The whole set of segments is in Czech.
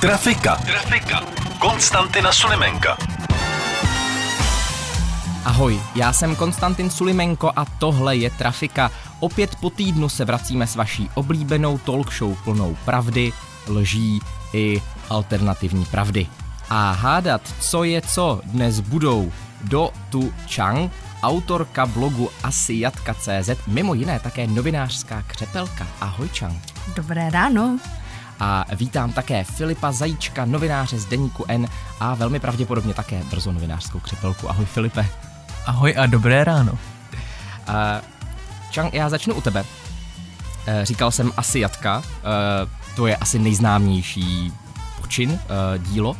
Trafika. Trafika. Konstantina Sulimenka. Ahoj, já jsem Konstantin Sulimenko a tohle je Trafika. Opět po týdnu se vracíme s vaší oblíbenou talk show plnou pravdy, lží i alternativní pravdy. A hádat, co je co, dnes budou Do Tu Chang, autorka blogu Asiatka.cz, mimo jiné také novinářská křepelka. Ahoj Chang. Dobré ráno. A vítám také Filipa Zajíčka, novináře z Deníku N a velmi pravděpodobně také brzo novinářskou křepelku. Ahoj Filipe. Ahoj a dobré ráno. Uh, Čang, já začnu u tebe. Uh, říkal jsem asi Jatka, uh, to je asi nejznámější počin, uh, dílo.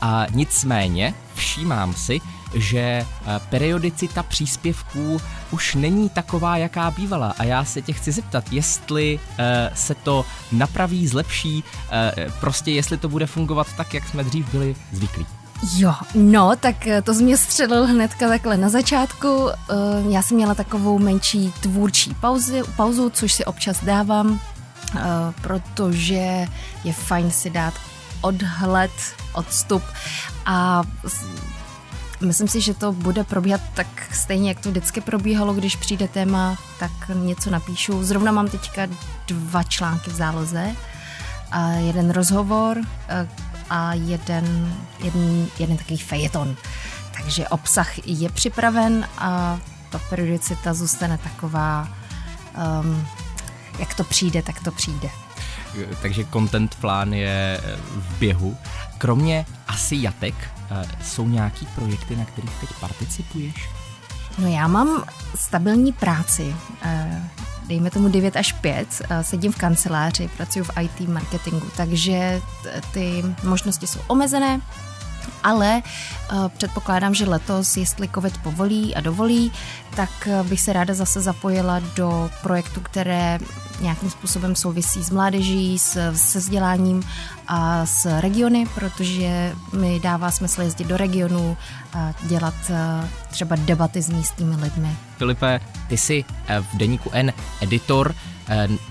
A nicméně všímám si, že periodicita příspěvků už není taková, jaká bývala. A já se tě chci zeptat, jestli se to napraví, zlepší, prostě jestli to bude fungovat tak, jak jsme dřív byli zvyklí. Jo, no, tak eh, to jsi mě střelil hnedka takhle na začátku. Eh, já jsem měla takovou menší tvůrčí pauzu, pauzu což si občas dávám, eh, protože je fajn si dát odhled, odstup a myslím si, že to bude probíhat tak stejně, jak to vždycky probíhalo, když přijde téma, tak něco napíšu. Zrovna mám teďka dva články v záloze, a jeden rozhovor, a jeden, jeden, jeden takový fejeton. Takže obsah je připraven a ta periodicita zůstane taková, um, jak to přijde, tak to přijde. Takže content plán je v běhu. Kromě asi jatek, eh, jsou nějaký projekty, na kterých teď participuješ? No já mám stabilní práci. Eh, dejme tomu 9 až 5, sedím v kanceláři, pracuji v IT marketingu, takže ty možnosti jsou omezené, ale předpokládám, že letos, jestli COVID povolí a dovolí, tak bych se ráda zase zapojila do projektu, které nějakým způsobem souvisí s mládeží, s, se vzděláním a s regiony, protože mi dává smysl jezdit do regionu a dělat uh, třeba debaty s místními lidmi. Filipe, ty jsi v deníku N editor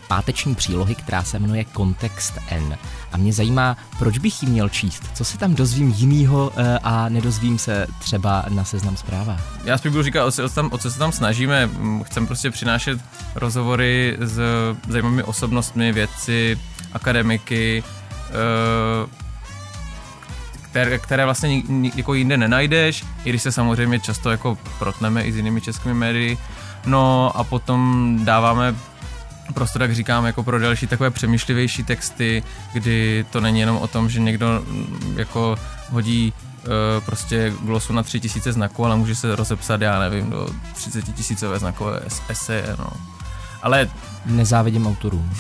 páteční přílohy, která se jmenuje Kontext N. A mě zajímá, proč bych ji měl číst? Co se tam dozvím jinýho eh, a nedozvím se třeba na seznam zpráva? Já spíš budu říkat, o co, tam, o co se tam snažíme. Chcem prostě přinášet rozhovory s zajímavými osobnostmi, vědci, akademiky, eh, které, které vlastně jako jinde nenajdeš, i když se samozřejmě často jako protneme i s jinými českými médii. No a potom dáváme prostor, jak říkám, jako pro další takové přemýšlivější texty, kdy to není jenom o tom, že někdo mm, jako hodí uh, prostě glosu na tři tisíce znaků, ale může se rozepsat, já nevím, do 30 tisícové znakové eseje, no. Ale... Nezávidím autorům.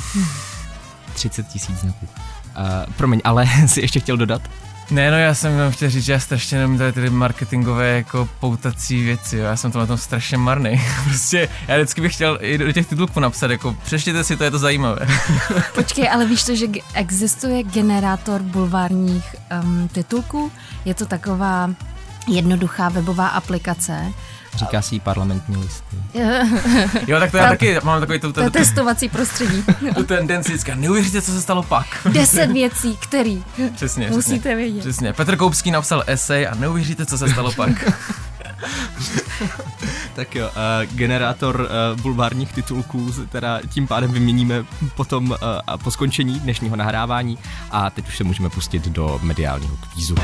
30 tisíc znaků. Uh, promiň, ale si ještě chtěl dodat? Ne, no já jsem jenom chtěl říct, že já strašně nemám tady ty marketingové jako poutací věci, jo. já jsem to na tom strašně marný. prostě já vždycky bych chtěl i do těch titulků napsat, jako přečtěte si to, je to zajímavé. Počkej, ale víš to, že existuje generátor bulvárních um, titulků? Je to taková jednoduchá webová aplikace, Říká si jí parlamentní listy. jo, tak to já taky mám takový to, to, to, testovací prostředí. tu tendenci vždycky, neuvěříte, co se stalo pak. Deset věcí, který přesně, musíte přesně, vědět. Přesně. Petr Koupský napsal esej a neuvěříte, co se stalo pak. tak jo, uh, generátor uh, bulvárních titulků teda tím pádem vyměníme potom uh, po skončení dnešního nahrávání a teď už se můžeme pustit do mediálního kvízu.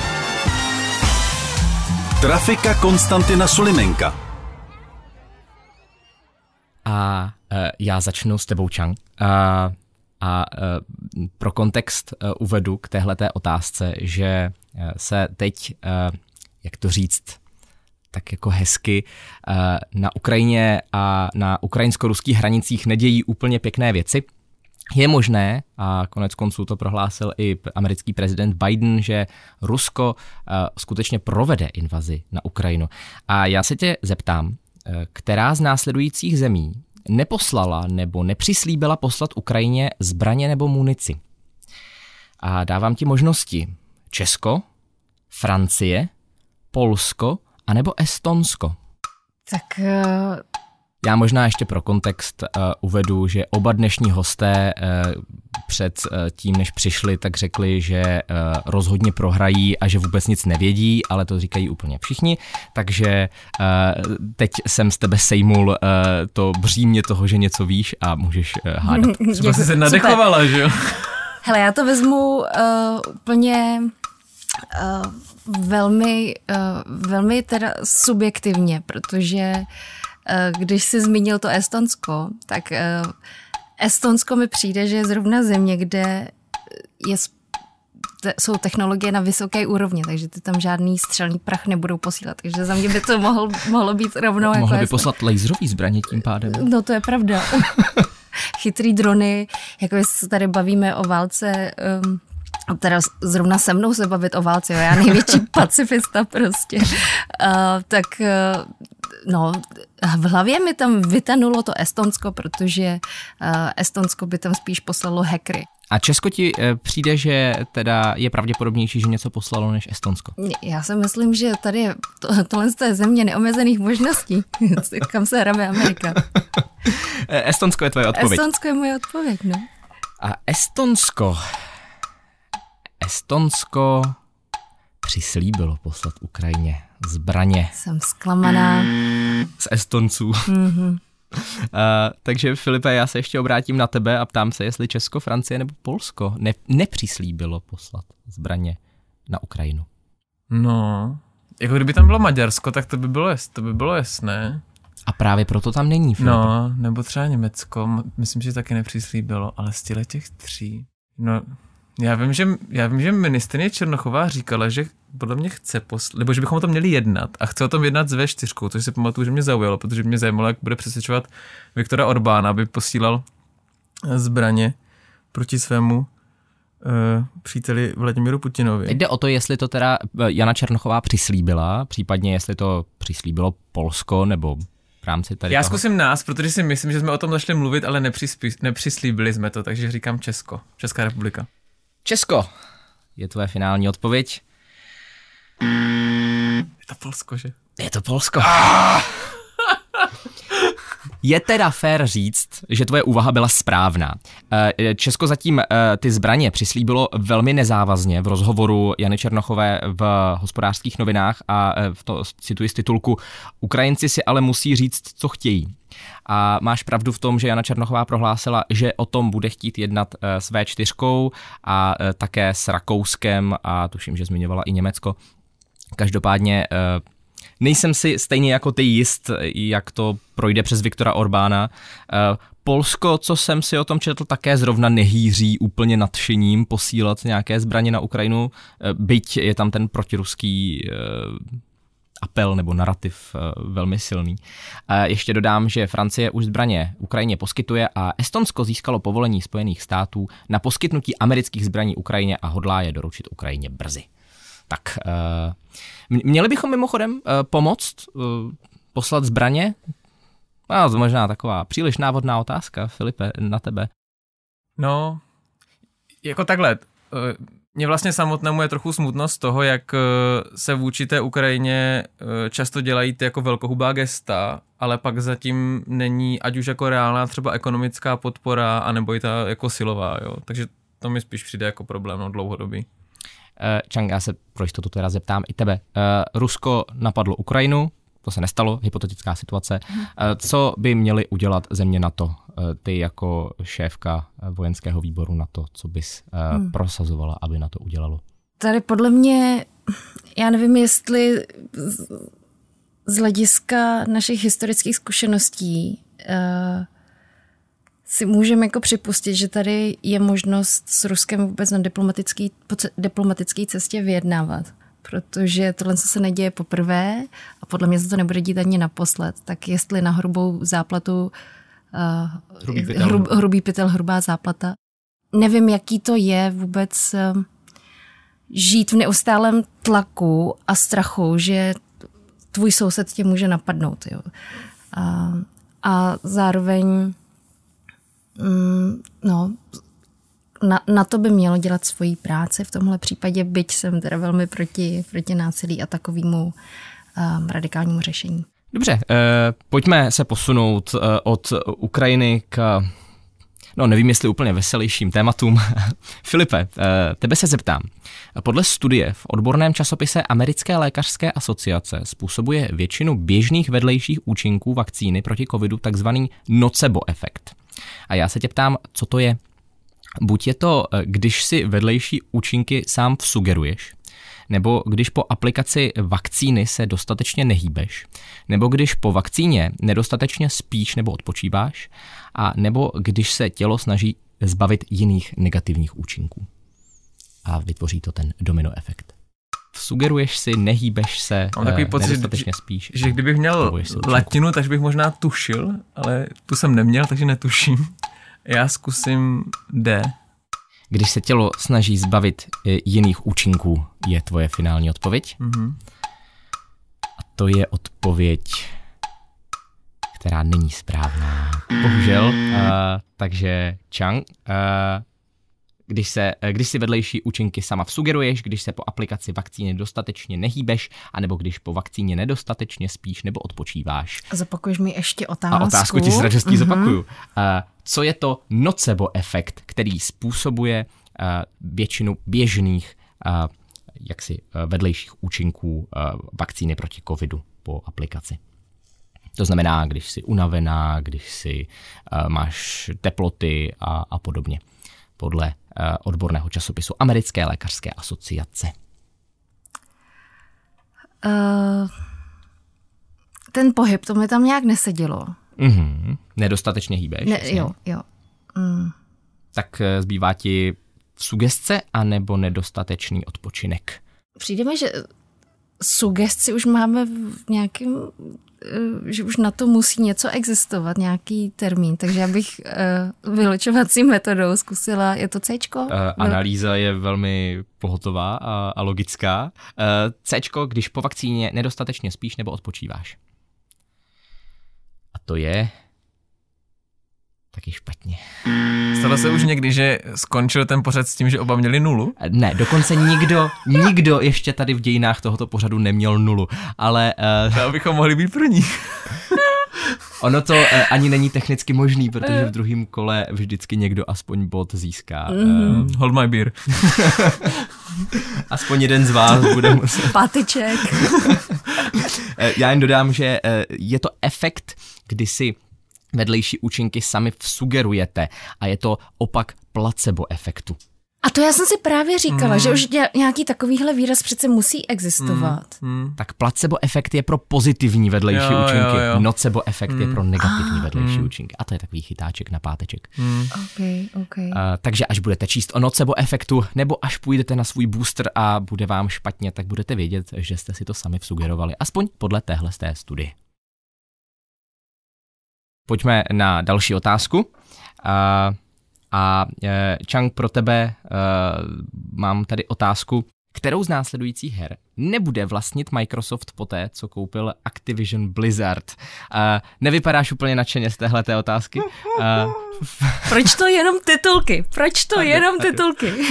Trafika Konstantina Sulimenka. A uh, já začnu s tebou, Chang. A, a uh, pro kontext uh, uvedu k téhleté otázce, že se teď, jak to říct, tak jako hezky na Ukrajině a na ukrajinsko-ruských hranicích nedějí úplně pěkné věci. Je možné, a konec konců to prohlásil i americký prezident Biden, že Rusko skutečně provede invazi na Ukrajinu. A já se tě zeptám, která z následujících zemí neposlala nebo nepřislíbila poslat Ukrajině zbraně nebo munici? A dávám ti možnosti. Česko, Francie, Polsko anebo Estonsko. Tak uh... Já možná ještě pro kontext uh, uvedu, že oba dnešní hosté uh, před uh, tím, než přišli, tak řekli, že uh, rozhodně prohrají a že vůbec nic nevědí, ale to říkají úplně všichni, takže uh, teď jsem z tebe sejmul uh, to břímě toho, že něco víš a můžeš uh, hádat. Třeba jsi se nadechovala, že jo? Hele, já to vezmu uh, úplně uh, velmi, uh, velmi teda subjektivně, protože uh, když jsi zmínil to Estonsko, tak uh, Estonsko mi přijde, že je zrovna země, kde je te, jsou technologie na vysoké úrovni, takže ty tam žádný střelný prach nebudou posílat. Takže za mě by to mohl, mohlo být rovnou. Mohlo jako by poslat laserový zbraně tím pádem. No to je pravda. chytrý drony, jako se tady bavíme o válce, um, teda zrovna se mnou se bavit o válce, jo, já největší pacifista prostě, uh, tak uh, no, v hlavě mi tam vytanulo to Estonsko, protože uh, Estonsko by tam spíš poslalo hackery. A Česko ti e, přijde, že teda je pravděpodobnější, že něco poslalo než Estonsko? Já si myslím, že tady je to, tohle je země neomezených možností, kam se hrabe Amerika. Estonsko je tvoje odpověď. Estonsko je moje odpověď, no. A Estonsko. Estonsko přislíbilo poslat Ukrajině zbraně. Jsem zklamaná. Z Estonců. Mm-hmm. Uh, takže Filipe, já se ještě obrátím na tebe a ptám se, jestli Česko, Francie nebo Polsko ne, nepřislíbilo poslat zbraně na Ukrajinu. No, jako kdyby tam bylo Maďarsko, tak to by bylo, to by bylo jasné. A právě proto tam není Filipe. No, nebo třeba Německo, myslím, že taky nepřislíbilo, ale z těch tří. No, já vím, že, já vím, že ministrině Černochová říkala, že podle mě chce poslat, nebo že bychom o tom měli jednat a chce o tom jednat s V4, což si pamatuju, že mě zaujalo, protože mě zajímalo, jak bude přesvědčovat Viktora Orbána, aby posílal zbraně proti svému uh, příteli Vladimíru Putinovi. Jde o to, jestli to teda Jana Černochová přislíbila, případně jestli to přislíbilo Polsko nebo v rámci tady Já toho. zkusím nás, protože si myslím, že jsme o tom začali mluvit, ale nepřislíbili jsme to, takže říkám Česko, Česká republika. Česko je tvoje finální odpověď. Je to Polsko, že? Je to Polsko. Ah! Je teda fér říct, že tvoje úvaha byla správná. Eh, Česko zatím eh, ty zbraně přislíbilo velmi nezávazně v rozhovoru Jany Černochové v hospodářských novinách a eh, v to cituji z titulku Ukrajinci si ale musí říct, co chtějí. A máš pravdu v tom, že Jana Černochová prohlásila, že o tom bude chtít jednat s V4 a také s Rakouskem a tuším, že zmiňovala i Německo. Každopádně nejsem si stejně jako ty jist, jak to projde přes Viktora Orbána. Eh, Polsko, co jsem si o tom četl, také zrovna nehýří úplně nadšením posílat nějaké zbraně na Ukrajinu, eh, byť je tam ten protiruský eh, apel nebo narrativ velmi silný. Ještě dodám, že Francie už zbraně Ukrajině poskytuje a Estonsko získalo povolení Spojených států na poskytnutí amerických zbraní Ukrajině a hodlá je doručit Ukrajině brzy. Tak Měli bychom mimochodem uh, pomoct uh, poslat zbraně? No, to možná taková příliš návodná otázka, Filipe, na tebe. No, jako takhle. Mě vlastně samotnému je trochu smutno z toho, jak se vůči té Ukrajině často dělají ty jako velkohubá gesta, ale pak zatím není ať už jako reálná třeba ekonomická podpora, anebo i ta jako silová, jo. Takže to mi spíš přijde jako problém no, dlouhodobý. Eh, Čang, já se pro jistotu teda zeptám i tebe. Eh, Rusko napadlo Ukrajinu, to se nestalo, hypotetická situace. Eh, co by měly udělat země NATO? Ty jako šéfka vojenského výboru NATO, co bys hmm. prosazovala, aby na to udělalo? Tady podle mě, já nevím, jestli z hlediska našich historických zkušeností si můžeme jako připustit, že tady je možnost s Ruskem vůbec na diplomatický, po diplomatické cestě vyjednávat. Protože tohle se neděje poprvé a podle mě se to nebude dít ani naposled. Tak jestli na hrubou záplatu uh, hrubý, pytel. Hrub, hrubý pytel, hrubá záplata, nevím, jaký to je vůbec eh, žít v neustálém tlaku a strachu, že tvůj soused tě může napadnout. Jo. A, a zároveň mm, no, na, na to by mělo dělat svoji práci v tomhle případě, byť jsem teda velmi proti, proti násilí a takovému um, radikálnímu řešení. Dobře, eh, pojďme se posunout eh, od Ukrajiny k, no nevím, jestli úplně veselějším tématům. Filipe, eh, tebe se zeptám. Podle studie v odborném časopise Americké lékařské asociace způsobuje většinu běžných vedlejších účinků vakcíny proti covidu takzvaný nocebo efekt. A já se tě ptám, co to je? Buď je to, eh, když si vedlejší účinky sám vsugeruješ, nebo když po aplikaci vakcíny se dostatečně nehýbeš, nebo když po vakcíně nedostatečně spíš nebo odpočíváš, a nebo když se tělo snaží zbavit jiných negativních účinků. A vytvoří to ten domino efekt. Sugeruješ si, nehýbeš se, Mám takový eh, pocit, že, spíš. že kdybych měl latinu, tak bych možná tušil, ale tu jsem neměl, takže netuším. Já zkusím D. Když se tělo snaží zbavit eh, jiných účinků, je tvoje finální odpověď. Mhm. A to je odpověď, která není správná. Bohužel. Uh, takže Chang, uh, když, se, eh, když si vedlejší účinky sama vsugeruješ, když se po aplikaci vakcíny dostatečně nehýbeš, anebo když po vakcíně nedostatečně spíš nebo odpočíváš. A zopakuješ mi ještě otázku. A otázku ti s radostí Mhm. zopakuju. Uh, co je to nocebo efekt, který způsobuje uh, většinu běžných uh, jaksi uh, vedlejších účinků uh, vakcíny proti covidu po aplikaci? To znamená, když jsi unavená, když si uh, máš teploty a, a podobně. Podle odborného časopisu Americké lékařské asociace. Uh, ten pohyb, to mi tam nějak nesedělo. Mhm. Nedostatečně hýbeš. Ne, jasně. jo, jo. Mm. Tak eh, zbývá ti sugestce anebo nedostatečný odpočinek. Přijde mi, že sugestci už máme v nějakém, eh, že už na to musí něco existovat, nějaký termín, takže já bych uh, vylučovací metodou zkusila, je to C? Uh, analýza je velmi pohotová a, a logická. Uh, C, když po vakcíně nedostatečně spíš nebo odpočíváš. A to je taky špatně. Stalo se už někdy, že skončil ten pořad s tím, že oba měli nulu? Eh, Ne, dokonce nikdo, nikdo ještě tady v dějinách tohoto pořadu neměl nulu, ale uh, To bychom mohli být první. ono to uh, ani není technicky možný, protože v druhém kole vždycky někdo aspoň bod získá. Uh, Hold my beer. aspoň jeden z vás bude muset Pátyček. Eh, Já jen dodám, že eh, je to efekt, kdy si vedlejší účinky sami vsugerujete a je to opak placebo efektu. A to já jsem si právě říkala, mm. že už ně- nějaký takovýhle výraz přece musí existovat. Hmm. Tak placebo efekt je pro pozitivní vedlejší Jo, jo, účinky, jo. nocebo efekt je pro negativní vedlejší účinky. A to je takový chytáček na páteček. OK, OK. Uh, takže až budete číst o nocebo efektu, nebo až půjdete na svůj booster a bude vám špatně, tak budete vědět, že jste si to sami vsugerovali. Aspoň podle téhle z té studie. Pojďme na další otázku. Uh, a uh, Chang, pro tebe uh, mám tady otázku. Kterou z následujících her nebude vlastnit Microsoft poté, co koupil Activision Blizzard? Uh, nevypadáš úplně nadšeně z téhleté otázky. Uh, Proč to jenom titulky? Proč to jenom titulky?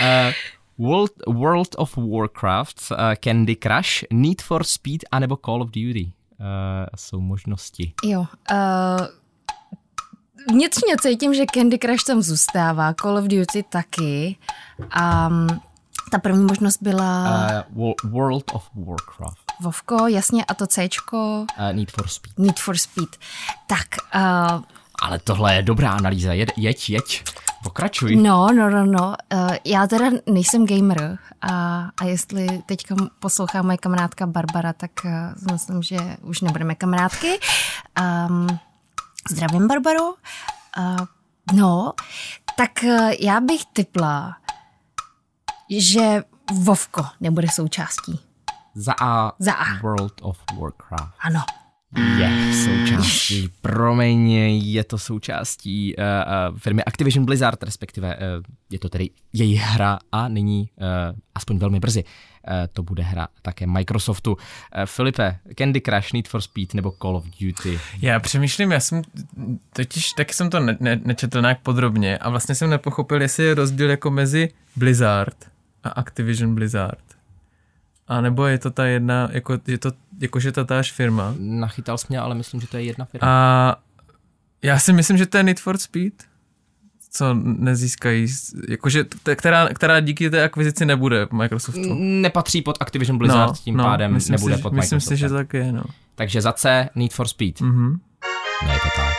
Uh, World, World of Warcraft, uh, Candy Crush, Need for Speed anebo Call of Duty jsou možnosti. jo. Uh, vnitřně cítím, že Candy Crush tam zůstává, Call of Duty taky. A um, ta první možnost byla Uh, Wo- World of Warcraft, Vovko, jasně, a to Cčko, uh, Need for Speed. Need for Speed. Tak, uh, Ale tohle je dobrá analýza, jeď, jeď, pokračuj. no, no, no, no. Uh, já teda nejsem gamer a, a jestli teďka poslouchá moje kamarádka Barbara, tak uh, myslím, že už nebudeme kamarádky. Um, zdravím, Barbaro. Uh, no, tak uh, já bych typla, že Vovko nebude součástí. Za A, Za A. World of Warcraft. Ano. Je součástí, promiň, je to součástí uh, uh, firmy Activision Blizzard, respektive uh, je to tedy její hra a nyní, uh, aspoň velmi brzy, uh, to bude hra také Microsoftu. Uh, Filipe, Candy Crush, Need for Speed nebo Call of Duty? Já přemýšlím, já jsem totiž, taky jsem to ne, ne, nečetl nějak podrobně a vlastně jsem nepochopil, jestli je rozdíl jako mezi Blizzard a Activision Blizzard. A nebo je to ta jedna, jako, je to, jakože ta táž firma. Nachytal jsi mě, ale myslím, že to je jedna firma. A já si myslím, že to je Need for Speed, co nezískají, jakože, která, která díky té akvizici nebude Microsoftu. Nepatří pod Activision Blizzard, no, tím no, pádem nebude si, pod Myslím si, že tak je, no. Takže za C Need for Speed. Mhm. Ne, je to tak.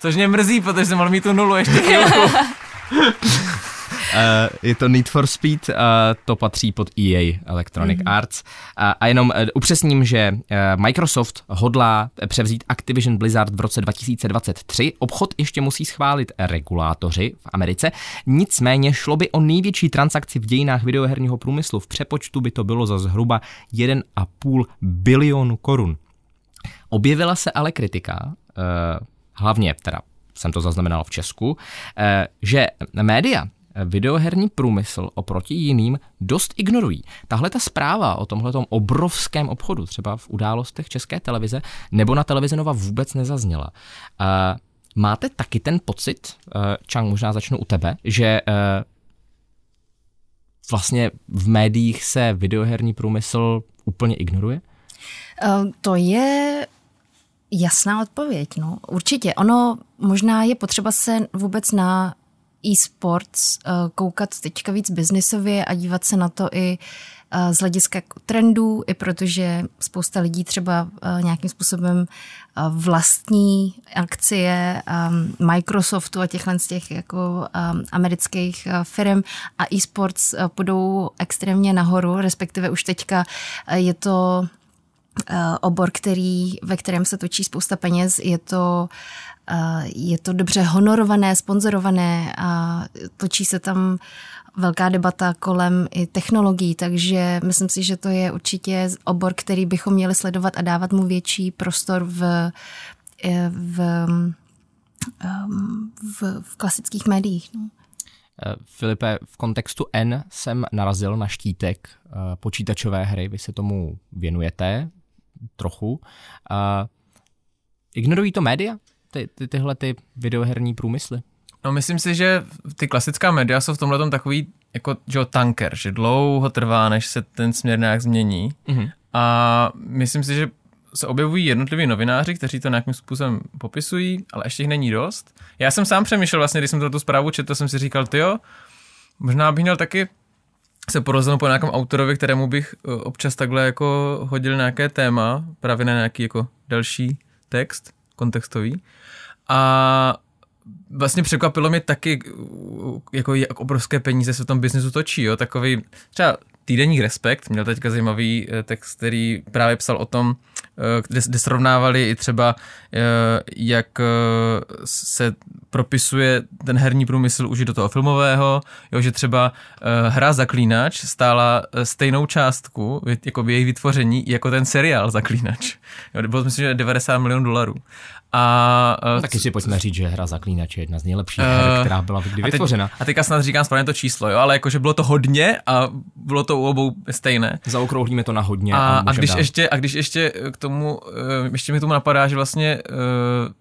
Což mě mrzí, protože jsem mohl mít tu nulu ještě chvilku. Uh, je to Need for Speed, uh, to patří pod EA Electronic mm. Arts. Uh, a jenom upřesním, že Microsoft hodlá převzít Activision Blizzard v roce 2023. Obchod ještě musí schválit regulátoři v Americe. Nicméně šlo by o největší transakci v dějinách videoherního průmyslu. V přepočtu by to bylo za zhruba 1,5 bilionu korun. Objevila se ale kritika, hlavně teda jsem to zaznamenal v Česku, že média videoherní průmysl oproti jiným dost ignorují. Tahle ta zpráva o tomhle obrovském obchodu, třeba v událostech České televize nebo na televizi Nova vůbec nezazněla. Máte taky ten pocit, Chang, možná začnu u tebe, že vlastně v médiích se videoherní průmysl úplně ignoruje? To je jasná odpověď. No. Určitě. Ono možná je potřeba se vůbec na e-sports eh, koukat teďka víc biznisově a dívat se na to i eh, z hlediska trendů, i protože spousta lidí třeba eh, nějakým způsobem vlastní akcie Microsoftu a těchhle z těch jako amerických firm a e-sports půjdou extrémně nahoru, respektive už teďka je to obor, který, ve kterém se točí spousta peněz, je to je to dobře honorované, sponzorované a točí se tam velká debata kolem i technologií, takže myslím si, že to je určitě obor, který bychom měli sledovat a dávat mu větší prostor v, v, v, v klasických médiích. No. Eh, Filipe, v kontextu N jsem narazil na štítek eh, počítačové hry, vy se tomu věnujete trochu. Ignorují to média? Ty, ty, tyhle ty videoherní průmysly? No myslím si, že ty klasická média jsou v tomhle tom takový jako že tanker, že dlouho trvá, než se ten směr nějak změní. Mm-hmm. A myslím si, že se objevují jednotliví novináři, kteří to nějakým způsobem popisují, ale ještě jich není dost. Já jsem sám přemýšlel vlastně, když jsem tu zprávu četl, jsem si říkal, jo, možná bych měl taky se porozhodnout po nějakém autorovi, kterému bych eh, občas takhle jako hodil nějaké téma, právě na nějaký jako další text kontextový. A vlastně překvapilo mě taky, jako jak obrovské peníze se v tom biznesu točí, jo, takový třeba týdenní Respekt měl teďka zajímavý eh, text, který právě psal o tom, eh, kde, kde srovnávali i třeba, eh, jak se propisuje ten herní průmysl už do toho filmového, jo, že třeba hra Zaklínač stála stejnou částku, jako její vytvoření, jako ten seriál Zaklínač. Jo, bylo myslím, že 90 milionů dolarů. A, uh, taky si pojďme říct, že hra Zaklínač je jedna z nejlepších uh, her, která byla kdy vytvořena. A, teď, a teďka snad říkám správně to číslo, jo, ale jakože bylo to hodně a bylo to u obou stejné. Zaokrouhlíme to na hodně. A, a, a, když, ještě, a když ještě k tomu, uh, ještě mi tomu napadá, že vlastně uh,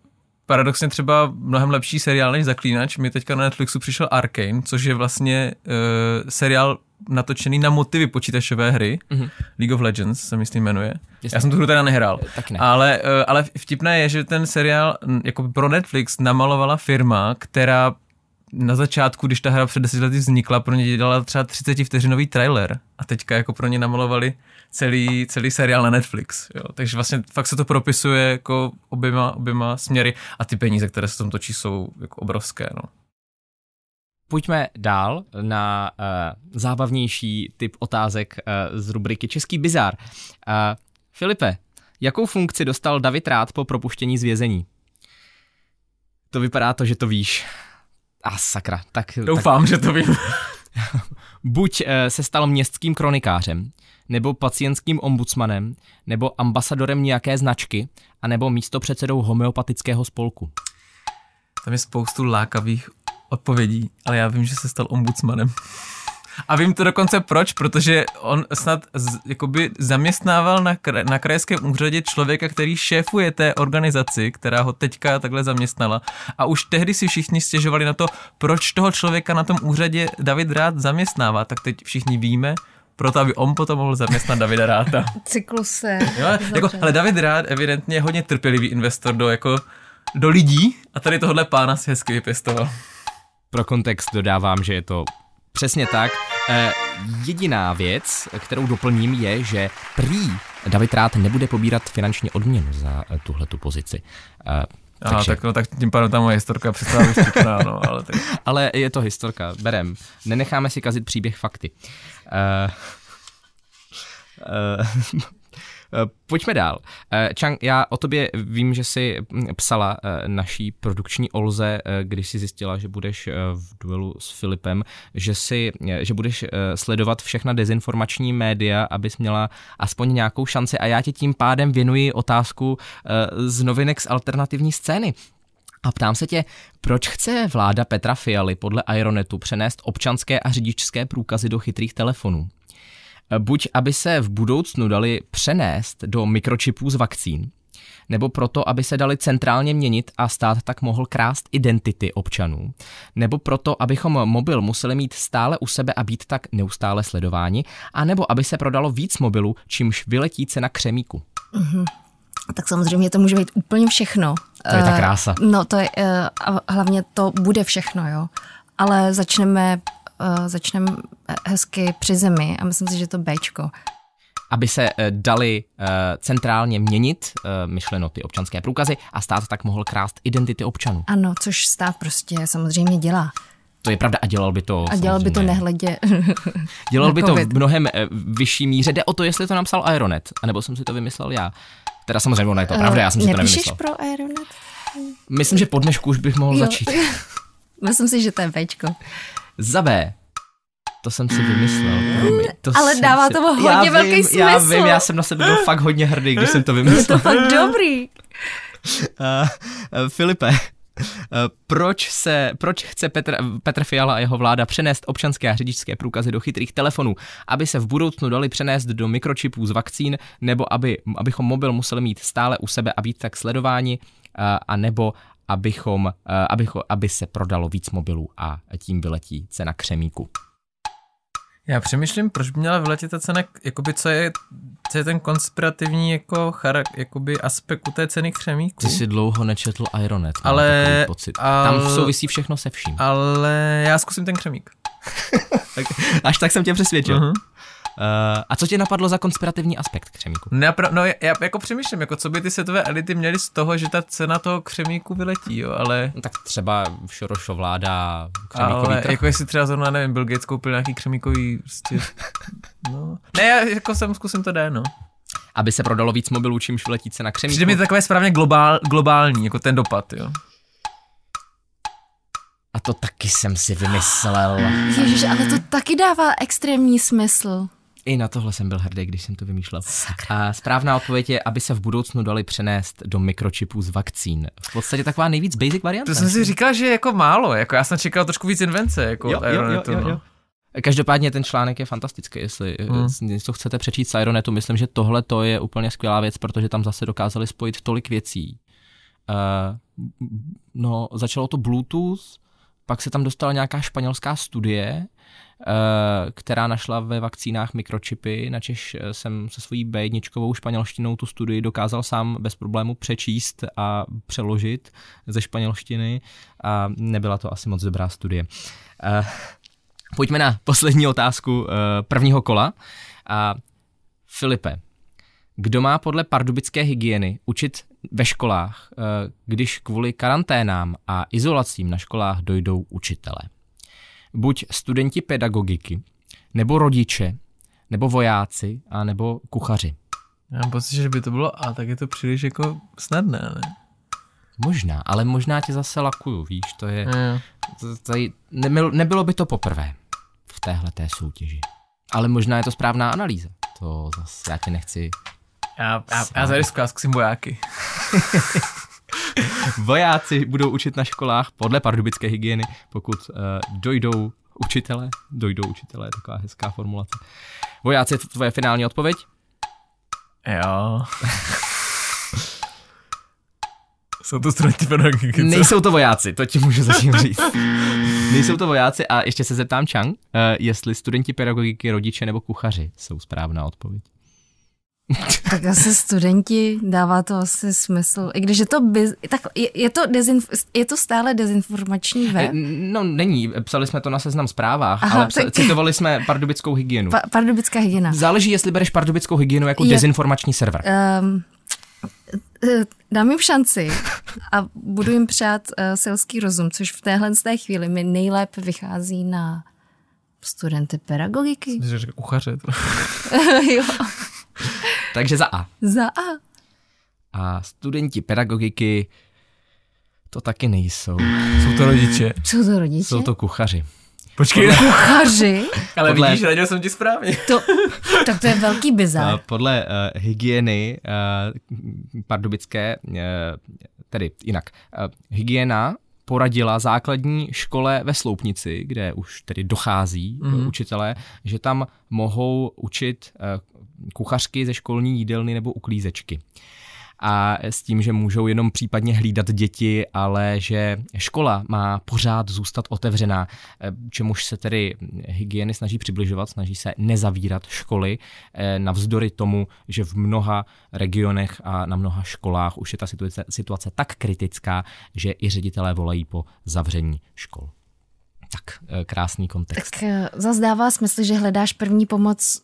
paradoxně třeba mnohem lepší seriál než Zaklínač. Mi teďka na Netflixu přišel Arkane, což je vlastně uh, seriál natočený na motivy počítačové hry. Mm-hmm. League of Legends se myslím jmenuje. Jasně. Já jsem tu hru teda nehrál. Tak ne. Ale, uh, ale vtipné je, že ten seriál jako pro Netflix namalovala firma, která na začátku, když ta hra před deseti lety vznikla, pro ně dělala třeba 30 vteřinový trailer a teďka jako pro ně namalovali celý, celý seriál na Netflix. Jo. Takže vlastně fakt se to propisuje jako oběma, oběma směry a ty peníze, které se tam točí, jsou jako obrovské. No. Pojďme dál na uh, zábavnější typ otázek uh, z rubriky Český bizár. Uh, Filipe, jakou funkci dostal David Rád po propuštění z vězení? To vypadá to, že to víš. A ah, sakra, tak... Doufám, tak... že to vím. Buď eh, se stal městským kronikářem, nebo pacientským ombudsmanem, nebo ambasadorem nějaké značky, anebo místopředsedou homeopatického spolku. Tam je spoustu lákavých odpovědí, ale já vím, že se stal ombudsmanem. A vím to dokonce proč, protože on snad z, jakoby zaměstnával na, kra, na krajském úřadě člověka, který šéfuje té organizaci, která ho teďka takhle zaměstnala. A už tehdy si všichni stěžovali na to, proč toho člověka na tom úřadě David Rád zaměstnává. Tak teď všichni víme, proto aby on potom mohl zaměstnat Davida Ráta. Cykluse. Jo, jako, ale David Rád evidentně je hodně trpělivý investor do, jako, do lidí a tady tohle pána si hezky vypěstoval. Pro kontext dodávám, že je to přesně tak. E, jediná věc, kterou doplním, je, že prý David Rád nebude pobírat finanční odměnu za e, tuhle tu pozici. E, Aha, takže... tak, no, tak tím pádem tam moje historka přestala být no, ale, tak... ale je to historka, berem. Nenecháme si kazit příběh fakty. Uh, uh, Eh, pojďme dál. Eh, Chang, já o tobě vím, že jsi hm, psala eh, naší produkční Olze, když jsi zjistila, že budeš v duelu s Filipem, že, si, že budeš sledovat všechna dezinformační média, abys měla aspoň nějakou šanci a já ti tím pádem věnuji otázku z novinek z alternativní scény. A ptám se tě, proč chce vláda Petra Fialy podle Aeronetu přenést občanské a řidičské průkazy do chytrých telefonů? buď aby se v budoucnu dali přenést do mikročipů z vakcín, nebo proto, aby se dali centrálně měnit a stát tak mohl krást identity občanů, nebo proto, abychom mobil museli mít stále u sebe a být tak neustále sledováni, a nebo aby se prodalo víc mobilů, čímž vyletí cena křemíku. Mm-hmm. Tak samozřejmě to může být úplně všechno. To je ta krása. Uh, no to je, uh, a hlavně to bude všechno, jo. Ale začneme uh, začneme hezky při zemi a myslím si, že to Bčko. Aby se dali centrálně měnit, myšleno ty občanské průkazy, a stát tak mohl krást identity občanů. Ano, což stát prostě samozřejmě dělá. To je pravda a dělal by to. A dělal by to nehledě. dělal by to v mnohem vyšší míře. Jde o to, jestli to napsal Aeronet, anebo jsem si to vymyslel já. Teda samozřejmě ona je to pravda, já jsem si to nevymyslel. pro Aeronet? Myslím, že po dnešku už bych mohl jo. začít. Myslím si, že to je Bčko. Za B. To jsem si vymyslel. Promiň, to Ale dává si... to hodně já velký vím, smysl. Já vím, já jsem na sebe byl fakt hodně hrdý, když jsem to vymyslel. Je to fakt dobrý. Uh, uh, Filipe, proč, se, proč chce Petr, Petr Fiala a jeho vláda přenést občanské a řidičské průkazy do chytrých telefonů, aby se v budoucnu dali přenést do mikročipů z vakcín, nebo aby, abychom mobil museli mít stále u sebe a být tak sledováni, a nebo abychom, aby, aby se prodalo víc mobilů a tím vyletí cena křemíku. Já přemýšlím, proč by měla vyletět ta cena, jakoby co je, co je ten konspirativní jako charak, jakoby aspekt u té ceny křemíku. Ty jsi dlouho nečetl Ironet, ale, pocit. Al, Tam souvisí všechno se vším. Ale já zkusím ten křemík. tak, až tak jsem tě přesvědčil. Uh-huh. Uh, a co tě napadlo za konspirativní aspekt křemíku? Napra- no, já, já jako přemýšlím, jako co by ty světové elity měly z toho, že ta cena toho křemíku vyletí, jo, ale... No, tak třeba Šorošo vláda křemíkový Ale trh. jako jestli třeba zrovna, nevím, Bill Gates koupil nějaký křemíkový, prostě, no. Ne, já jako jsem zkusím to jde, no. Aby se prodalo víc mobilů, čímž vyletí cena křemíku. Přijde mi to takové správně globál, globální, jako ten dopad, jo. A to taky jsem si vymyslel. Ježiš, ale to taky dává extrémní smysl. I na tohle jsem byl hrdý, když jsem to vymýšlel. A správná odpověď je, aby se v budoucnu dali přenést do mikročipů z vakcín. V podstatě taková nejvíc basic varianta. To jsem si říkal, že je jako málo, jako já jsem čekal trošku víc invence, jako jo, jo, jo, jo, jo. No. Každopádně ten článek je fantastický, jestli hmm. něco chcete přečíst z Ironetu, myslím, že tohle to je úplně skvělá věc, protože tam zase dokázali spojit tolik věcí. Uh, no, začalo to Bluetooth, pak se tam dostala nějaká španělská studie, Eh, která našla ve vakcínách mikročipy, načež eh, jsem se svojí B1 španělštinou tu studii dokázal sám bez problému přečíst a přeložit ze španělštiny a nebyla to asi moc dobrá studie. Eh, pojďme na poslední otázku prvního kola. A Filipe, kdo má podle pardubické hygieny učit ve školách, když kvůli karanténám a izolacím na školách dojdou učitele? Buď studenti pedagogiky, nebo rodiče, nebo vojáci, a nebo kuchaři. Já mám pocit, že by to bylo a tak je to příliš jako snadné, ne? Možná, ale možná tě zase lakuju, víš, to je, to, tady, nebylo, nebylo by to poprvé. v téhle té soutěži. Ale možná je to správná analýza. To zase já tě nechci. Já, já, já zariskuju, já zkusím vojáky. Vojáci budou učit na školách podle pardubické hygieny, pokud uh, dojdou učitele, dojdou učitele, je taková hezká formulace. Vojáci, je to tvoje finální odpověď? Jo. Jsou to studenti pedagogiky. Nejsou to vojáci, to ti můžu zatím říct. Nejsou to vojáci a ještě se zeptám Chang, uh, jestli studenti pedagogiky, rodiče nebo kuchaři jsou správná odpověď. Tak asi studenti, dává to asi smysl. I když je to, biz, tak je, je, to dezinf, je to stále dezinformační Eh, web. No není, psali jsme to na seznam zprávách, Aha, ale psa, tak- citovali jsme pardubickou hygienu. Pa, pardubická hygiena. Záleží, jestli bereš pardubickou hygienu jako Je- dezinformační server. Um, dám jim šanci a budu jim přát uh, selský rozum, což v téhle z té chvíli mi nejlépe vychází na studenty pedagogiky. Myslím, že kuchaře. To. jo. Takže za A. Za A. A studenti pedagogiky to taky nejsou. Jsou to rodiče. Jsou to rodiče? Jsou to kuchaři. Počkej, Kuchaři? ale podle- vidíš, radil jsem ti správně. To, tak to je velký A bizar. podle uh, hygieny uh, pardubické, uh, tedy jinak, uh, hygiena poradila základní škole ve Sloupnici, kde už tedy dochází Mhm. mm. učitelé, že tam mohou učit uh, kuchařky ze školní jídelny nebo uklízečky. A s tím, že můžou jenom případně hlídat děti, ale že škola má pořád zůstat otevřená, eh, čemuž se tedy hygieny snaží přibližovat, snaží se nezavírat školy, eh, navzdory tomu, že v mnoha regionech a na mnoha školách už je ta situace, situace tak kritická, že i ředitelé volají po zavření škol. Tak, eh, krásný kontext. Tak eh, zase dává smysl, že hledáš první pomoc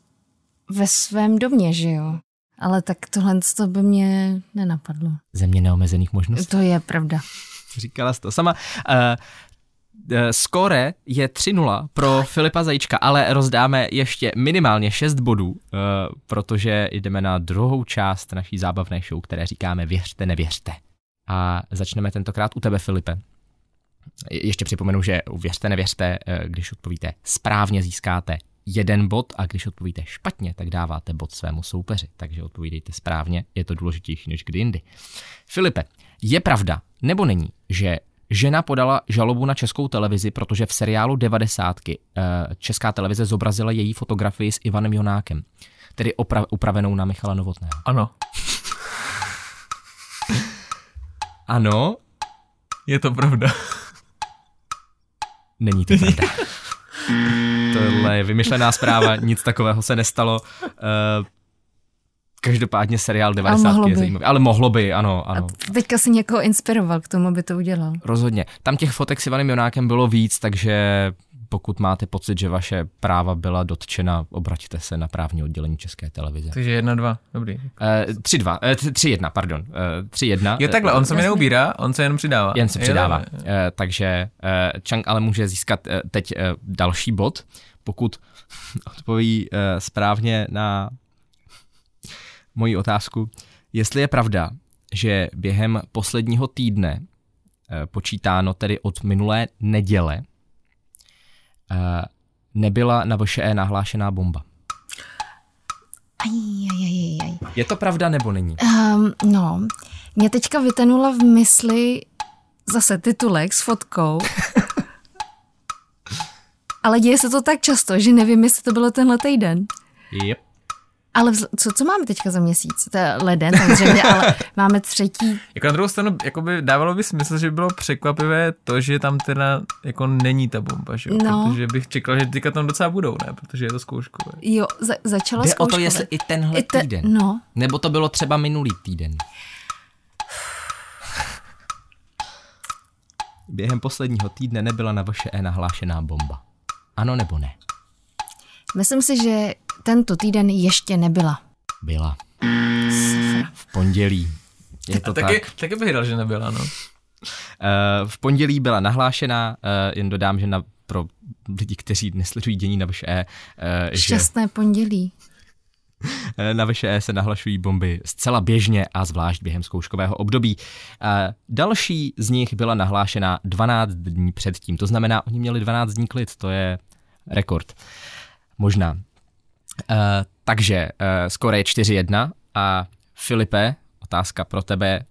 ve svém domě, že jo? Ale tak tohle to by mě nenapadlo. Země neomezených možností. To je pravda. Říkala jsi to sama. Uh, uh, skóre je 3-0 pro Filipa Zajíčka, ale rozdáme ještě minimálně 6 bodů, uh, protože jdeme na druhou část naší zábavné show, které říkáme Věřte, nevěřte. A začneme tentokrát u tebe, Filipe. Je- Ještě připomenu, že u Věřte, nevěřte, eh, když odpovíte správně, získáte jeden bod a když odpovíte špatně, tak dáváte bod svému soupeři. Takže odpovídejte správně, je to důležitější než kdy jindy. Filipe, je pravda nebo není, že žena podala žalobu na českou televizi, protože v seriálu 90. eh, česká televize zobrazila její fotografii s Ivanem Jonákem, tedy opra- upravenou na Michala Novotného. Ano, Ano, je to pravda. není to pravda. Tohle je vymyšlená zpráva, nic takového se nestalo. Eh, Každopádně seriál 90. mohlo je by. zajímavý. Ale mohlo by, ano, ano. A teďka si někoho inspiroval k tomu, aby to udělal. Rozhodně. Tam těch fotek s Ivanem Jonákem bylo víc, takže pokud máte pocit, že vaše práva byla dotčena, obraťte se na právní oddělení České televize. Takže jedna, dva, dobrý. Eh, 3-2, eh, 3-1, pardon. Eh, 3-1. Jo takhle, on se mi neubírá, on se jenom přidává. Jen se přidává. Eh, takže eh, Chang ale může získat eh, teď eh, další bod, pokud odpoví eh, správně na moji otázku. Jestli je pravda, že během posledního týdne, eh, počítáno tedy od minulé neděle, eh, nebyla na VŠE nahlášená bomba. Aj, aj, aj, aj, aj. Je to pravda nebo není? Um, no, mě teďka vytenula v mysli zase titulek s fotkou. Ale děje se to tak často, že nevím, jestli to bylo tenhle týden. Yep. Ale vz- co, co máme teďka za měsíc? To je leden samozřejmě, ale máme třetí. Jako na druhou stranu, jakoby dávalo by smysl, že by bylo překvapivé to, že tam teda jako není ta bomba, že jo? No. Protože bych čekal, že teďka tam docela budou, ne? Protože je to zkouškové. Jo, za, začala Jde o to, zkouškové. jestli i tenhle I te- týden. No, Nebo to bylo třeba minulý týden. Během posledního týdne nebyla na VŠE nahlášená bomba. Ano nebo ne? myslím si, že tento týden ještě nebyla. Byla. V pondělí. Je to A tak. taky, taky bych dal, že nebyla, no. Eh, V pondělí byla nahlášena, eh, jen dodám, že na, pro lidi, kteří nesledují dění na VŠE, eh, že Šťastné pondělí. Eh, Na VŠE se nahlašují bomby zcela běžně a zvlášť během zkouškového období. Eh, Další z nich byla nahlášena 12 dní předtím, to znamená, oni měli 12 dní klid, to je rekord. Možná. Uh, takže uh, skoro je 4-1 a Filipe, otázka pro tebe.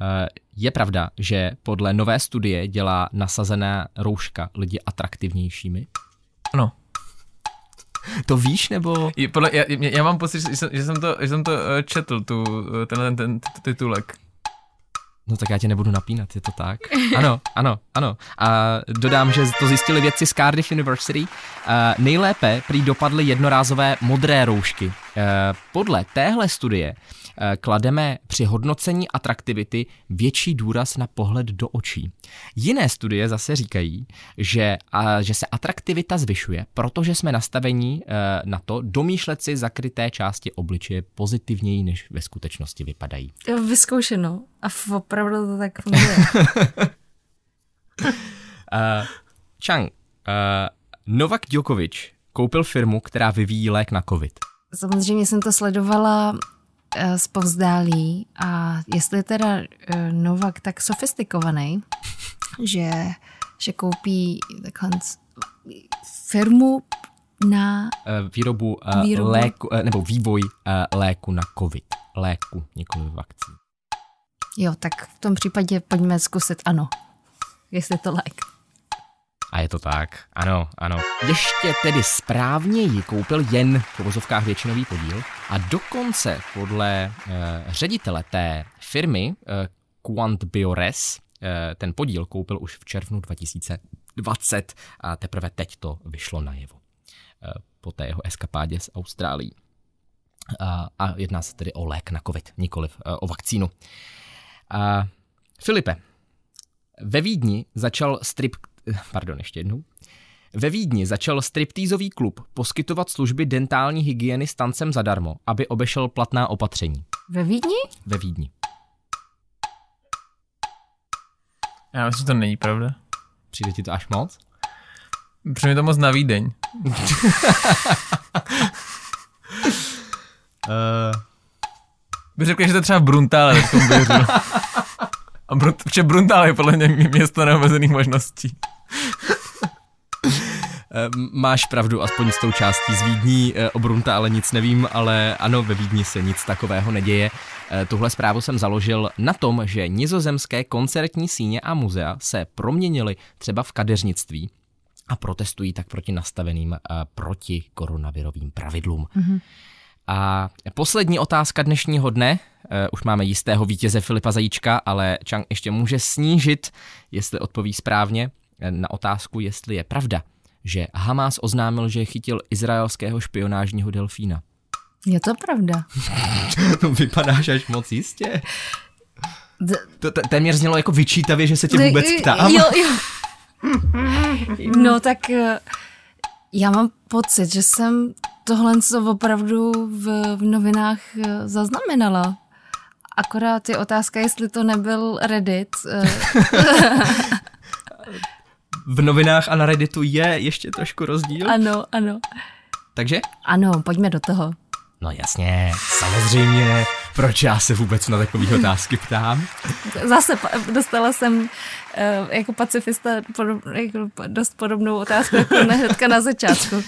Uh, je pravda, že podle nové studie dělá nasazená rouška lidi atraktivnějšími? Ano. To víš, nebo? Je, podle, já, já mám pocit, že jsem, že jsem to, že jsem to četl, tu, tenhle ten, ten titulek. No tak já tě nebudu napínat, je to tak? Ano, ano, ano. A dodám, že to zjistili vědci z Cardiff University. Nejlépe prý dopadly jednorázové modré roušky. Podle téhle studie klademe při hodnocení atraktivity větší důraz na pohled do očí. Jiné studie zase říkají, že, a, že se atraktivita zvyšuje, protože jsme nastavení e, na to domýšlet si zakryté části obličeje pozitivněji, než ve skutečnosti vypadají. Vyzkoušeno. A opravdu to tak funguje. uh, Chang, uh, Novak Djokovic koupil firmu, která vyvíjí lék na covid. Samozřejmě jsem to sledovala Eh, zpovzdálí a jestli je teda eh, Novak tak sofistikovaný, že, že koupí takhle firmu na eh, výrobu, výrobu. léku, nebo vývoj léku na covid. Léku, nikoli vakcín. Jo, tak v tom případě pojďme zkusit ano, jestli to lék. A je to tak, ano, ano. Ještě tedy správně ji koupil jen v uvozovkách většinový podíl a dokonce podle eh, ředitele té firmy eh, Quant Biores eh, ten podíl koupil už v červnu 2020 a teprve teď to vyšlo najevo eh, po té jeho eskapádě z Austrálií. A, a jedná se tedy o lék na covid, nikoliv eh, o vakcínu. A, Filipe, ve Vídni začal strip pardon, ještě jednou. Ve Vídni začal striptýzový klub poskytovat služby dentální hygieny s tancem zadarmo, aby obešel platná opatření. Ve Vídni? Ve Vídni. Já myslím, že to není pravda. Přijde ti to až moc? Přijde to moc na Vídeň. uh... Bych řekl, že to třeba v Bruntále, tak tomu A Brunt, protože Bruntál je podle mě město neomezených možností. Máš pravdu, aspoň s tou částí z Vídní, eh, o Brunta ale nic nevím, ale ano, ve Vídni se nic takového neděje. Eh, tuhle zprávu jsem založil na tom, že nizozemské koncertní síně a muzea se proměnily třeba v kadeřnictví a protestují tak proti nastaveným eh, proti koronavirovým pravidlům. Mm-hmm. A poslední otázka dnešního dne. Už máme jistého vítěze Filipa Zajíčka, ale Chang ještě může snížit, jestli odpoví správně, na otázku, jestli je pravda, že Hamas oznámil, že chytil izraelského špionážního delfína. Je to pravda. to vypadáš až moc jistě. To téměř znělo jako vyčítavě, že se tě vůbec ptám. Jo, jo. No tak eh, já mám pocit, že jsem tohle co opravdu v, v novinách eh, zaznamenala. Akorát je otázka, jestli to nebyl Reddit. V novinách a na Redditu je ještě trošku rozdíl? Ano, ano. Takže? Ano, pojďme do toho. No jasně, samozřejmě. Proč já se vůbec na takové otázky ptám? Zase dostala jsem uh, jako pacifista podob, jako dost podobnou otázku jako hnedka na začátku. Uh,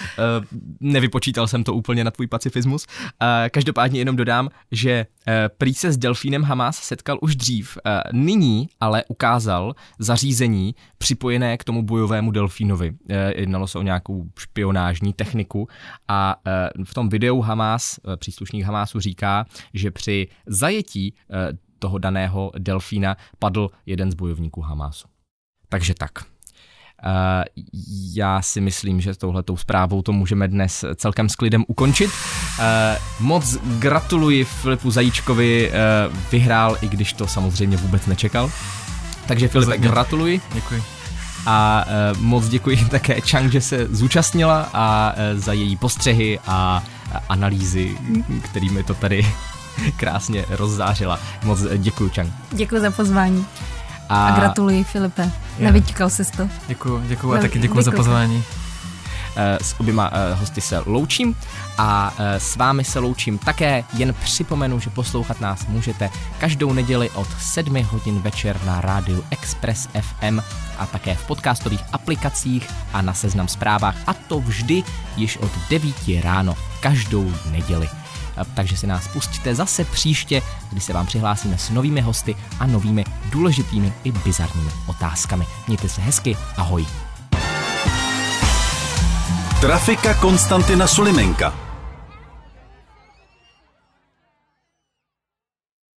nevypočítal jsem to úplně na tvůj pacifismus. Uh, každopádně jenom dodám, že prý se s delfínem Hamas setkal už dřív. Nyní ale ukázal zařízení připojené k tomu bojovému delfínovi. Jednalo se o nějakou špionážní techniku a v tom videu Hamas, příslušník Hamasu říká, že při zajetí uh, toho daného delfína padl jeden z bojovníků Hamásu. Takže tak. Uh, já si myslím, že touhletou zprávou to můžeme dnes celkem s klidem ukončit. Uh, moc gratuluji Filipu Zajíčkovi, vyhrál, i když to samozřejmě vůbec nečekal. Takže Filipe, gratuluji. Děkuji. A moc děkuji také Chang, že se zúčastnila a za její postřehy a analýzy, kterými to tady krásně rozzářila. Moc děkuji, Čang. Děkuji za pozvání. A, a gratuluji, Filipe. Yeah. Nevytíkal jsi to. Děkuji, děkuji a taky děkuji, děkuji za pozvání. s oběma hosty se loučím a s vámi se loučím také. Jen připomenu, že poslouchat nás můžete každou neděli od 7 hodin večer na rádiu Express FM a také v podcastových aplikacích a na seznam zprávách a to vždy již od 9 ráno každou neděli. Takže si nás pustíte zase příště, kdy se vám přihlásíme s novými hosty a novými důležitými i bizarními otázkami. Mějte se hezky, ahoj. Trafika Konstantina Sulimenka